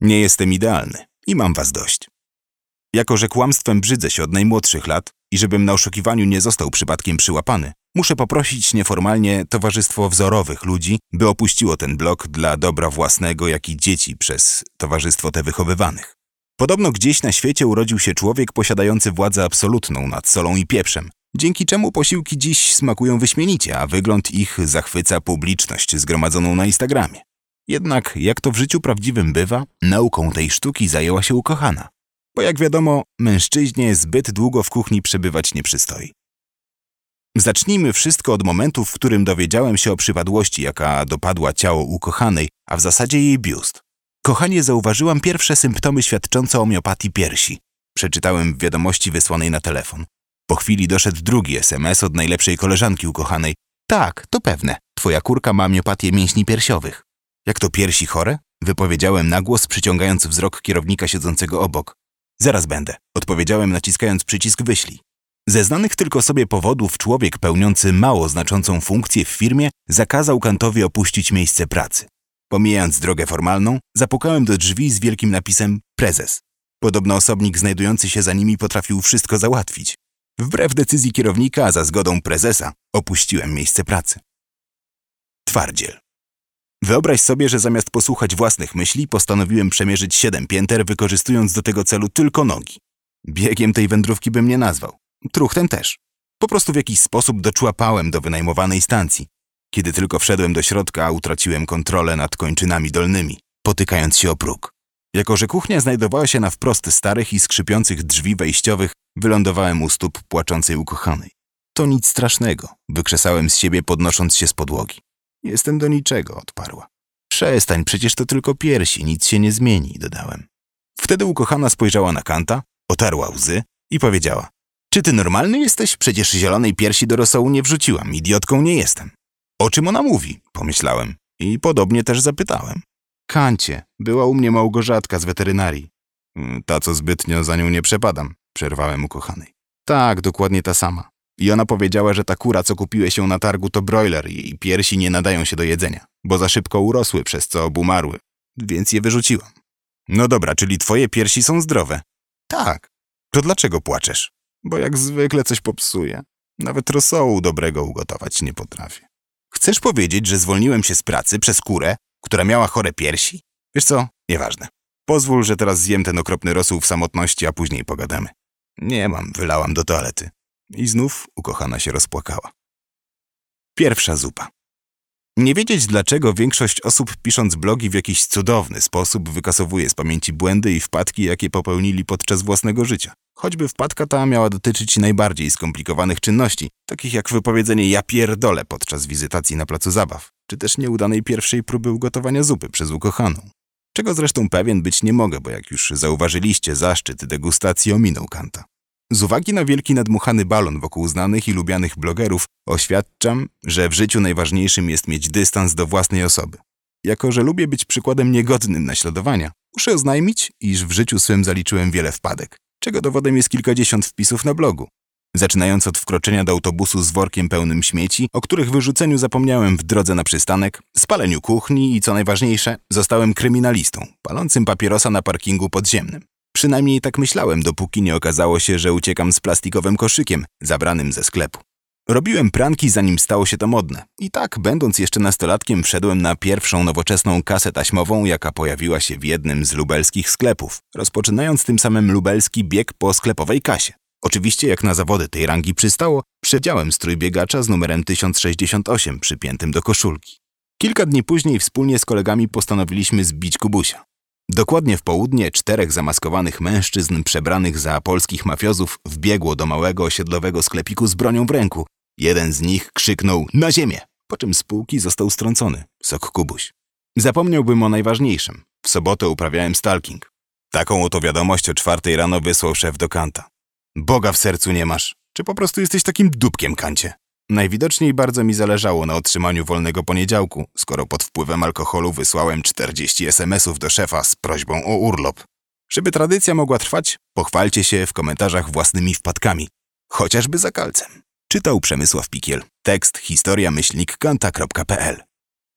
Nie jestem idealny i mam was dość. Jako, że kłamstwem brzydzę się od najmłodszych lat i żebym na oszukiwaniu nie został przypadkiem przyłapany, muszę poprosić nieformalnie towarzystwo wzorowych ludzi, by opuściło ten blok dla dobra własnego, jak i dzieci przez towarzystwo te wychowywanych. Podobno gdzieś na świecie urodził się człowiek posiadający władzę absolutną nad solą i pieprzem, dzięki czemu posiłki dziś smakują wyśmienicie, a wygląd ich zachwyca publiczność zgromadzoną na Instagramie. Jednak, jak to w życiu prawdziwym bywa, nauką tej sztuki zajęła się ukochana. Bo jak wiadomo, mężczyźnie zbyt długo w kuchni przebywać nie przystoi. Zacznijmy wszystko od momentu, w którym dowiedziałem się o przypadłości, jaka dopadła ciało ukochanej, a w zasadzie jej biust. Kochanie, zauważyłam pierwsze symptomy świadczące o miopatii piersi. Przeczytałem w wiadomości wysłanej na telefon. Po chwili doszedł drugi SMS od najlepszej koleżanki ukochanej. Tak, to pewne. Twoja kurka ma miopatię mięśni piersiowych. Jak to piersi chore? Wypowiedziałem na głos, przyciągając wzrok kierownika siedzącego obok. Zaraz będę, odpowiedziałem naciskając przycisk wyślij. Ze znanych tylko sobie powodów człowiek pełniący mało znaczącą funkcję w firmie zakazał Kantowi opuścić miejsce pracy. Pomijając drogę formalną, zapukałem do drzwi z wielkim napisem prezes. Podobno osobnik znajdujący się za nimi potrafił wszystko załatwić. Wbrew decyzji kierownika, a za zgodą prezesa, opuściłem miejsce pracy. Twardziel. Wyobraź sobie, że zamiast posłuchać własnych myśli, postanowiłem przemierzyć siedem pięter, wykorzystując do tego celu tylko nogi. Biegiem tej wędrówki bym nie nazwał. Truchtem też. Po prostu w jakiś sposób doczłapałem do wynajmowanej stacji. Kiedy tylko wszedłem do środka, utraciłem kontrolę nad kończynami dolnymi, potykając się o próg. Jako, że kuchnia znajdowała się na wprost starych i skrzypiących drzwi wejściowych, wylądowałem u stóp płaczącej ukochanej. To nic strasznego, wykrzesałem z siebie podnosząc się z podłogi. Jestem do niczego, odparła. Przestań, przecież to tylko piersi, nic się nie zmieni, dodałem. Wtedy ukochana spojrzała na Kanta, otarła łzy i powiedziała Czy ty normalny jesteś? Przecież zielonej piersi do rosołu nie wrzuciłam, idiotką nie jestem. O czym ona mówi? Pomyślałem. I podobnie też zapytałem. Kancie, była u mnie Małgorzatka z weterynarii. Mm, ta, co zbytnio za nią nie przepadam, przerwałem ukochanej. Tak, dokładnie ta sama. I ona powiedziała, że ta kura, co kupiłeś ją na targu, to broiler i jej piersi nie nadają się do jedzenia, bo za szybko urosły, przez co obumarły, więc je wyrzuciłam. No dobra, czyli twoje piersi są zdrowe? Tak. To dlaczego płaczesz? Bo jak zwykle coś popsuje. Nawet rosołu dobrego ugotować nie potrafię. Chcesz powiedzieć, że zwolniłem się z pracy przez kurę, która miała chore piersi? Wiesz co? Nieważne. Pozwól, że teraz zjem ten okropny rosół w samotności, a później pogadamy. Nie mam, wylałam do toalety. I znów ukochana się rozpłakała. Pierwsza zupa. Nie wiedzieć dlaczego większość osób pisząc blogi w jakiś cudowny sposób wykasowuje z pamięci błędy i wpadki, jakie popełnili podczas własnego życia. Choćby wpadka ta miała dotyczyć najbardziej skomplikowanych czynności, takich jak wypowiedzenie ja pierdolę podczas wizytacji na placu zabaw, czy też nieudanej pierwszej próby ugotowania zupy przez ukochaną. Czego zresztą pewien być nie mogę, bo jak już zauważyliście, zaszczyt degustacji ominął Kanta. Z uwagi na wielki nadmuchany balon wokół znanych i lubianych blogerów, oświadczam, że w życiu najważniejszym jest mieć dystans do własnej osoby. Jako, że lubię być przykładem niegodnym naśladowania, muszę oznajmić, iż w życiu swym zaliczyłem wiele wpadek, czego dowodem jest kilkadziesiąt wpisów na blogu. Zaczynając od wkroczenia do autobusu z workiem pełnym śmieci, o których wyrzuceniu zapomniałem w drodze na przystanek, spaleniu kuchni i co najważniejsze, zostałem kryminalistą, palącym papierosa na parkingu podziemnym. Przynajmniej tak myślałem, dopóki nie okazało się, że uciekam z plastikowym koszykiem, zabranym ze sklepu. Robiłem pranki, zanim stało się to modne. I tak, będąc jeszcze nastolatkiem, wszedłem na pierwszą nowoczesną kasę taśmową, jaka pojawiła się w jednym z lubelskich sklepów, rozpoczynając tym samym lubelski bieg po sklepowej kasie. Oczywiście, jak na zawody tej rangi przystało, przedziałem strój biegacza z numerem 1068 przypiętym do koszulki. Kilka dni później wspólnie z kolegami postanowiliśmy zbić Kubusia. Dokładnie w południe czterech zamaskowanych mężczyzn przebranych za polskich mafiozów wbiegło do małego osiedlowego sklepiku z bronią w ręku. Jeden z nich krzyknął na ziemię, po czym z półki został strącony. Sok Kubuś. Zapomniałbym o najważniejszym. W sobotę uprawiałem stalking. Taką oto wiadomość o czwartej rano wysłał szef do Kanta. Boga w sercu nie masz. Czy po prostu jesteś takim dupkiem, Kancie? Najwidoczniej bardzo mi zależało na otrzymaniu wolnego poniedziałku, skoro pod wpływem alkoholu wysłałem 40 SMS-ów do szefa z prośbą o urlop. Żeby tradycja mogła trwać, pochwalcie się w komentarzach własnymi wpadkami. Chociażby za kalcem. Czytał Przemysław Pikiel. Tekst historia myślnik kanta.pl